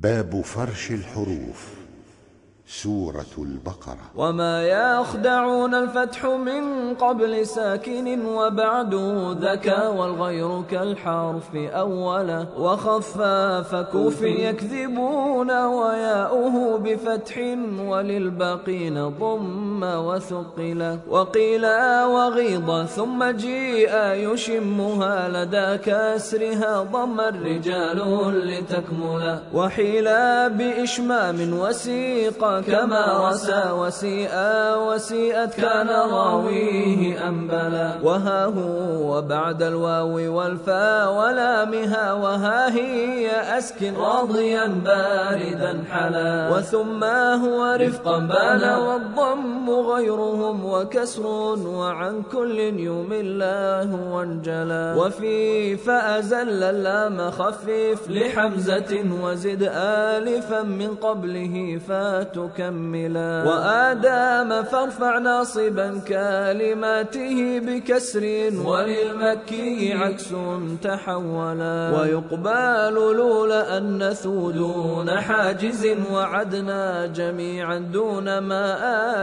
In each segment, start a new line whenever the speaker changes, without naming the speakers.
باب فرش الحروف. سورة البقرة.
وما يخدعون الفتح من قبل ساكن وبعد ذكى والغير كالحرف أولا وخفا فكوف يكذبون وياؤه بفتح وللباقين ضم وثقلا وقيلا وغيض ثم جيء يشمها لدى كسرها ضم الرجال لتكملا وحيلا بإشمام وسيقا كما رسى وسيئا وسيئت كان راويه أنبلا. وها هو وبعد الواو والفا ولامها وها هي أسكن راضيا باردا حلا. وثم هو رفقا بالا والضم غيرهم وكسر وعن كل يوم الله وانجلا. وفي فأزل اللام خفف لحمزة وزد آلفا من قبله فات تكملا وآدام فارفع ناصبا كلماته بكسر وللمكي عكس تحولا. ويقبال لولا أنث دون حاجز وعدنا جميعا دون ما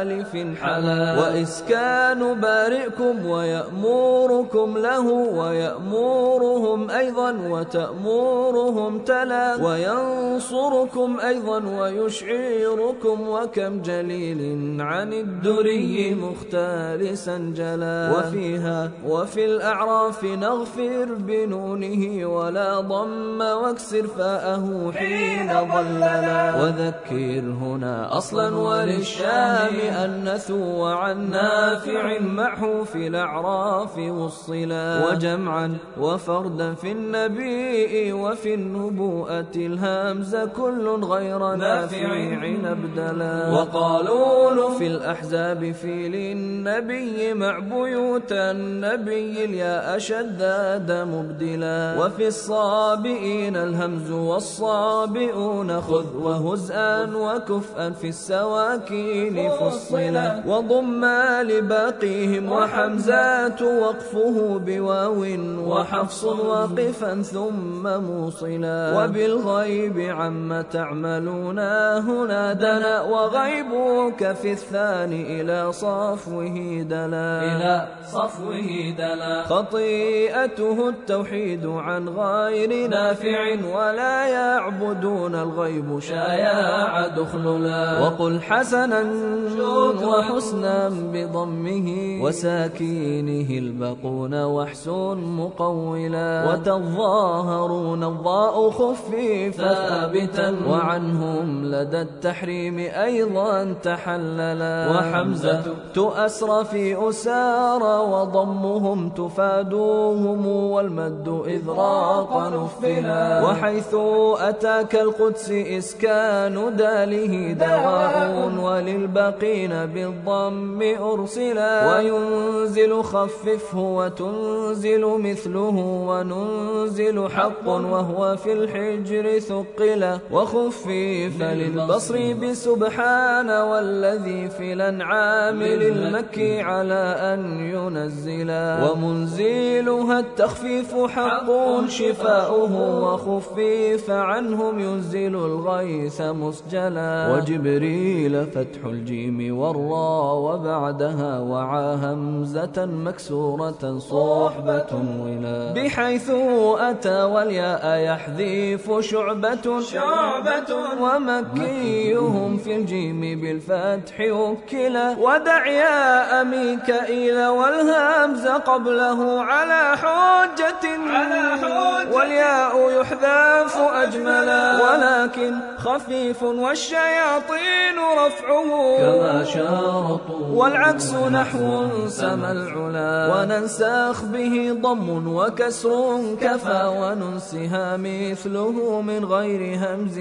آلف حلا. وإسكان بارئكم ويأمركم له ويأمرهم أيضا وتأمرهم تلا. وينصركم أيضا ويشعركم وكم جليل عن الدري مختالسا جلا. وفيها وفي الأعراف نغفر بنونه ولا ضم واكسر فاءه حين ضللا. وذكر هنا أصلا وللشام أنثوا وعن نافع معه في الأعراف والصلا وجمعا وفردا في النبي وفي النبوءة الهمز كل غير نافع عنب بدلا وقالوا في الأحزاب في للنبي مع بيوت النبي الياء شداد مبدلا. وفي الصابئين الهمز والصابئون خذ وهزءا وكفءا في السواكين فصلا. وضم لباقيهم وحمزات وقفه بواو وحفص واقفا ثم موصلا. وبالغيب عما تعملون هنا دنا دنا وغيبك في الثاني إلى صفوه دلا.
إلى صفوه دلا.
خطيئته التوحيد عن غير نافع ولا يعبدون الغيب شايع دخللا. وقل حسنا وحسنا بضمه. وساكينه البقون وحسن مقولا. وتظاهرون الضاء خفيفا ثابتا. وعنهم لدى التحريم أيضا تحللا. وحمزة تؤسر في أسارى وضمهم تفادوهم والمد إذ راق نفلا. وحيث أتاك القدس إسكان داله دواء وللباقين بالضم أرسلا. وينزل خففه وتنزل مثله وننزل حق وهو في الحجر ثقلا. وخفف للبصر سبحان والذي في الأنعام للمكي. على أن ينزلا ومنزلها التخفيف حق شفاؤه وخفيف عنهم ينزل الغيث مسجلا. وجبريل فتح الجيم والراء وبعدها وعى همزة مكسورة صحبة ولا. بحيث أتى والياء يحذيف شعبة.
شعبة.
ومكي هم في الجيم بالفتح وكلا. ودع يا ميكائيل والهمز قبله على حجة.
على حجة.
والياء يحذف أجملا. ولكن خفيف والشياطين رفعه.
كما شارطوا.
والعكس نحو سما العلا. وننسخ به ضم وكسر كفى. وننسها مثله من غير همز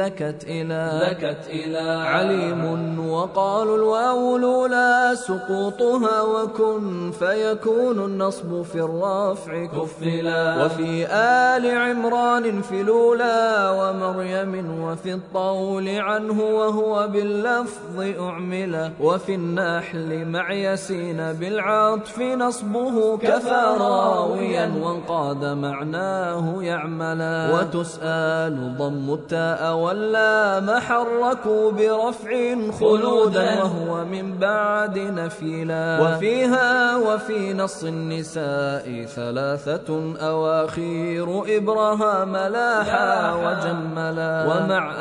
ذكت إلى.
ذكت إلى.
عليم وقالوا الواو سقوطها وكن فيكون النصب في الرفع كفلا. وفي آل عمران في لولا ومريم وفي الطول عنه وهو باللفظ أعمل. وفي النحل مع يسين بالعطف نصبه كفى راويا وانقاد معناه يعملا وتسأل ضم التاء واللام حركوا برفع خلودا وهو من بعد نفيلا. وفيها وفي نص النساء ثلاثة أواخير إبراهام لاحا وجملا. ومع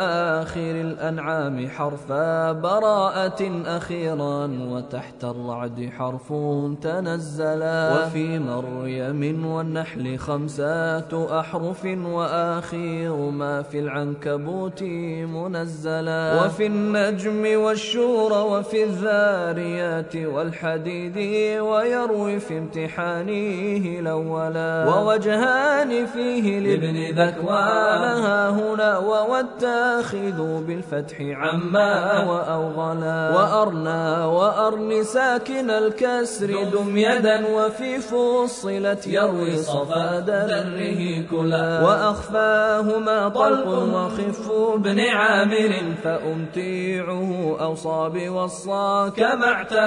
آخر الأنعام حرفا براءة أخيرا وتحت الرعد حرف تنزلا. وفي مريم والنحل خمسة أحرف وآخير ما في العنكبوت منزلا. وفي النجم والشورى وفي الذاريات والحديد ويروي في امتحانه الأولا ووجهان فيه لابن ذكوان ها هنا والتاخذ بالفتح عما وأوغلا وأرنى وأرن ساكن الكسر دم يدا وفي فصلت يروي صفا دره كلا وأخفاهما طلق وخف بن عامر فأمتيعه أوصى بوصى كما اعتلى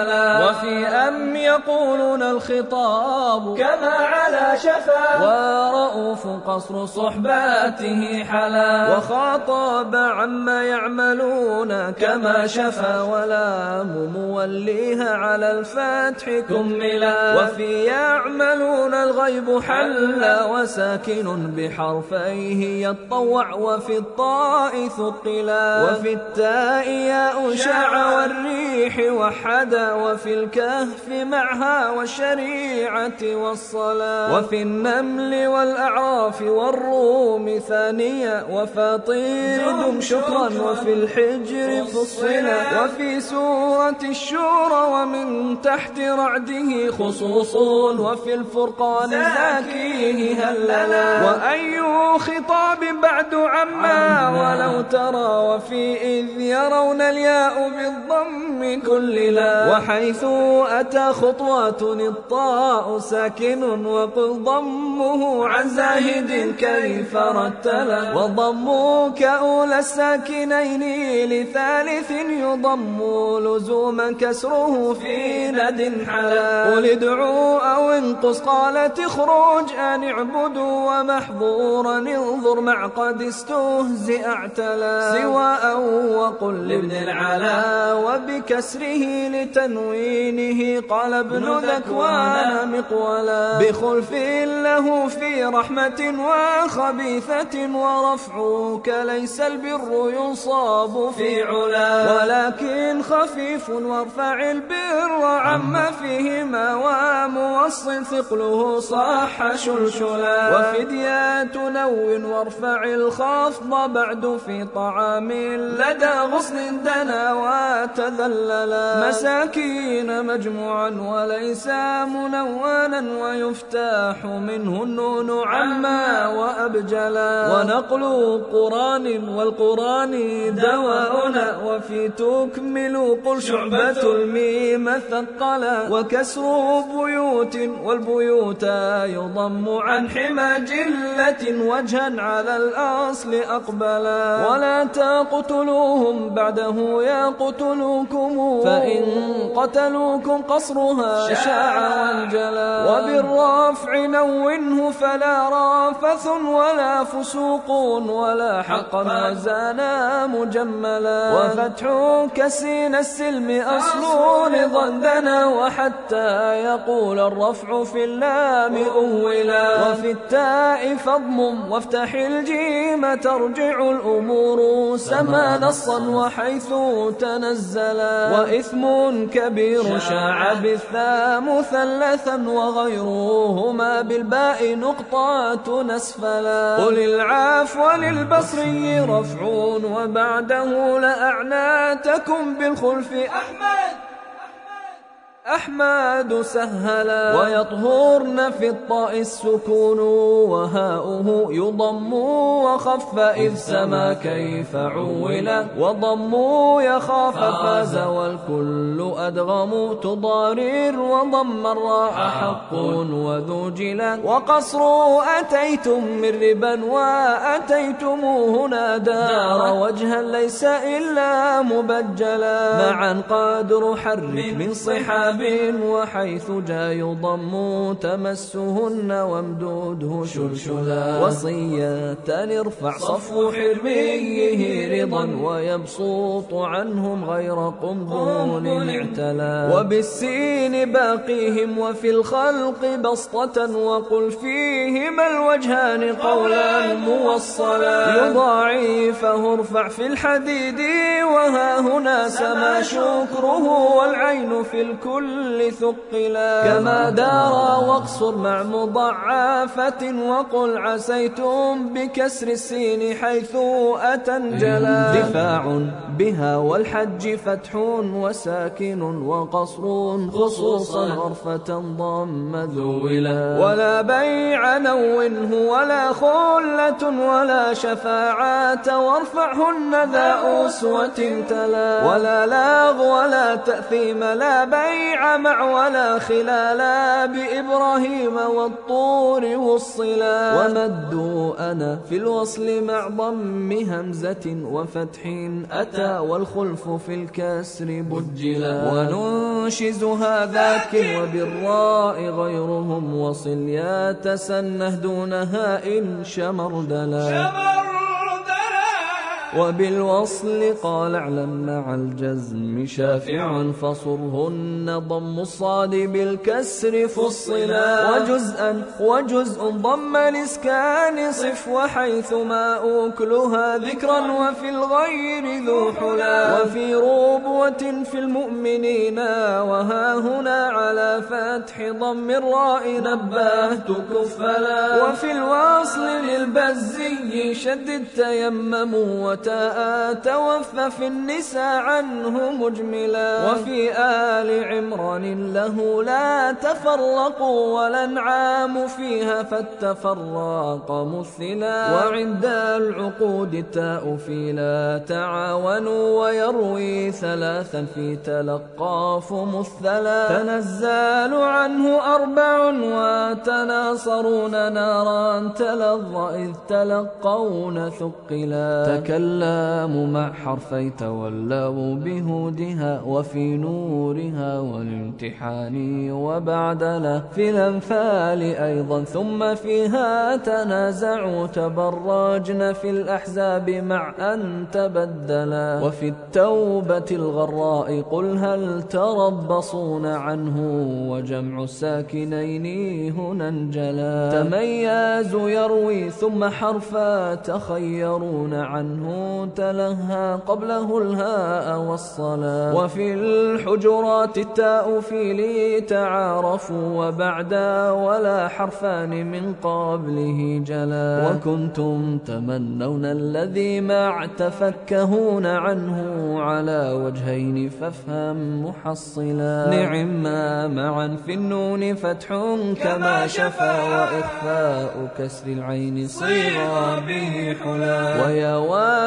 وفي أم يقولون الخطاب.
كما على شفا
ورؤوف قصر صحباته حلا. وخاطب عما يعملون كما شفا ولام موليها على الفتح كملا وفي يعملون الغيب حلا. وساكن بحرفيه يطوع. وفي الطاء ثقلا. وفي التاء ياء شاع والريح وحدا وفي الكهف معها والشريعة والصلاة. وفي النمل والأعراف والروم ثانية. وفاطير دم شكرا وفي الحجر فصلا. وفي سورة الشورى ومن تحت رعده خصوص وفي الفرقان زاكيه هللا. وأي خطاب بعد عما ولو ترى. وفي إذ يرون الياء بالضم كل لا. وحيث أتى خطوات الطاء ساكن وقل ضمه عن زاهد كيف رتلا وضم كأولى الساكنين لثالث يضم لزوما كسره في ند حلا قل ادعوا أو انقص قالت اخرج أن اعبدوا ومحظورا انظر مع قد استهزئ اعتلا سواء وقل لابن العلا وبكسره لتنوينه قال ابن ذكوان مقولا. بخلف له في رحمة وخبيثة ورفعك ليس البر يصاب في علا. ولكن خفيف وارفع البر عما فيهما وموصل ثقله صح شلشلا. وفديات نو وارفع الخفض بعد في طعام لدى غصن دنا وتذللا. مساكين مجموعا وليس منونا ويفتاح منه النون عما وأبجلا ونقل قرآن والقرآن دواؤنا وفي تكمل قل شعبة الميم ثقلا وكسر بيوت والبيوت يضم عن حمى جلة وجها على الأصل أقبلا ولا تقتلوهم بعده يقتلوكم. فإن قتلوكم قصرها شاع وانجلا. وبالرفع نونه فلا رافث ولا فسوق ولا حقا وزانا مجملا. وفتح كسين السلم أصل لضندنا وحتى يقول الرفع في اللام أولا. وفي التاء فضم وافتح الجيم ترجع الأمور سما نصا وحيث تنزلا. وإثم كبير شاع بالثاء مثلثا وغيرهما بالباء نقطات نسفلا. قل العفو للبصري رفع وبعده لأعناتكم بالخلف. أحمد! أحمد سهلا. ويطهرن في الطاء السكون وهاؤه يضم وخف إذ سما كيف عولا وضم يخاف فاز والكل أدغم. تضارر وضم الراء حق وذو جلا وقصر أتيتم من ربا وأتيتم هنا دار وجها ليس إلا مبجلا. معا قادر حرك من صحاب شهاب وحيث جاء يضم تمسهن وامدوده شلشلا وصية ارفع صفو حرميه رضا ويبسوط عنهم غير قنبون اعتلى وبالسين باقيهم وفي الخلق بسطة وقل فيهما الوجهان قولا موصلا. يضاعفه ارفع في الحديد وها هنا سما شكره والعين في الكل الكل ثقلا كما دار واقصر مع مضعافة وقل عسيتم بكسر السين حيث أتنجلا دفاع بها والحج فتح وساكن وقصر خصوصا غرفة ضم ذولا. ولا بيع نونه ولا خلة ولا شفاعات وارفعهن ذا أسوة تلا. ولا لاغ ولا تأثيم لا بيع مع ولا خلالا بإبراهيم والطور والصلا ومدوا أنا في الوصل مع ضم همزة وفتح أتى والخلف في الكسر بجلا. وننشز هذاك وبالراء غيرهم وصل يتسنه دونها إن شمردلا شمر وبالوصل قال اعلم مع الجزم شافع فصرهن ضم الصاد بالكسر فصلا وجزءا وجزء ضم الاسكان صف وحيث ما اوكلها ذكرا وفي الغير ذو حلا وفي ربوة في المؤمنين وها هنا على فتح ضم الراء نبهت كفلا وفي الوصل للبزي شدد تيمموا توفى في النساء عنه مجملا. وفي آل عمران له لا تفرقوا والأنعام فيها فالتفراق مثلا. وعند العقود التاء في لا تعاونوا ويروي ثلاثا في تلقاف مثلا. تنزال عنه أربع وتناصرون نارا تلظى إذ تلقون ثقلا. تكلم اللام مع حرفي تولوا بهودها وفي نورها والامتحان وبعد له. في الأنفال أيضا ثم فيها تنازعوا تبرجن في الأحزاب مع أن تبدلا. وفي التوبة الغراء قل هل تربصون عنه وجمع الساكنين هنا انجلا. تمياز يروي ثم حرفا تخيرون عنه تلهى قبله الهاء والصلاة. وفي الحجرات التاء في لي تعارفوا وبعدا ولا حرفان من قبله جلا. وكنتم تمنون الذي مع تفكهون عنه على وجهين فافهم محصلا. نعم ما معا في النون فتح كما شفا وإخفاء كسر العين صيغ به حلا.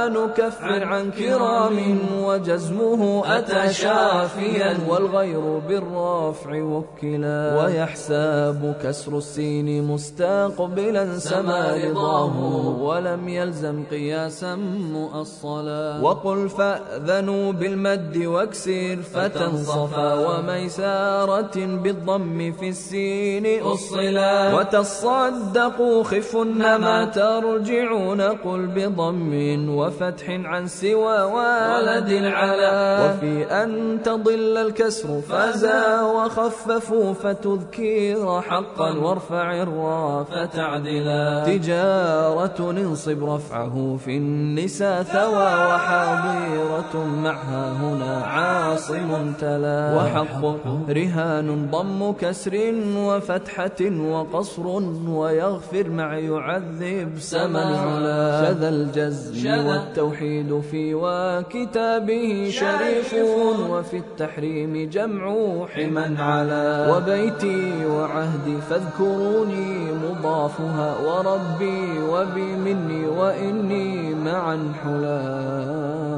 نكفر عن كرام وجزمه أتى شافيا والغير بالرافع وكلا ويحساب كسر السين مستقبلا سما رضاه ولم يلزم قياسا مؤصلا وقل فأذنوا بالمد واكسر فتنصفا وميسارة بالضم في السين أصلا وتصدقوا خفن ما ترجعون قل بضم وفتح عن سوى ولد العلا. وفي أن تضل الكسر فازا وخففوا فتذكير حقا وارفع الراء فتعدلا تجارة انصب رفعه في النساء ثوى وحاضرة معها هنا عاصم تلا. وحق رهان ضم كسر وفتحة وقصر ويغفر مع يعذب سما العلا شذا الجزم التوحيد في وكتابه شريف وفي التحريم جمع حما على وبيتي وعهدي فاذكروني مضافها وربي وبي مني وإني معا حلا.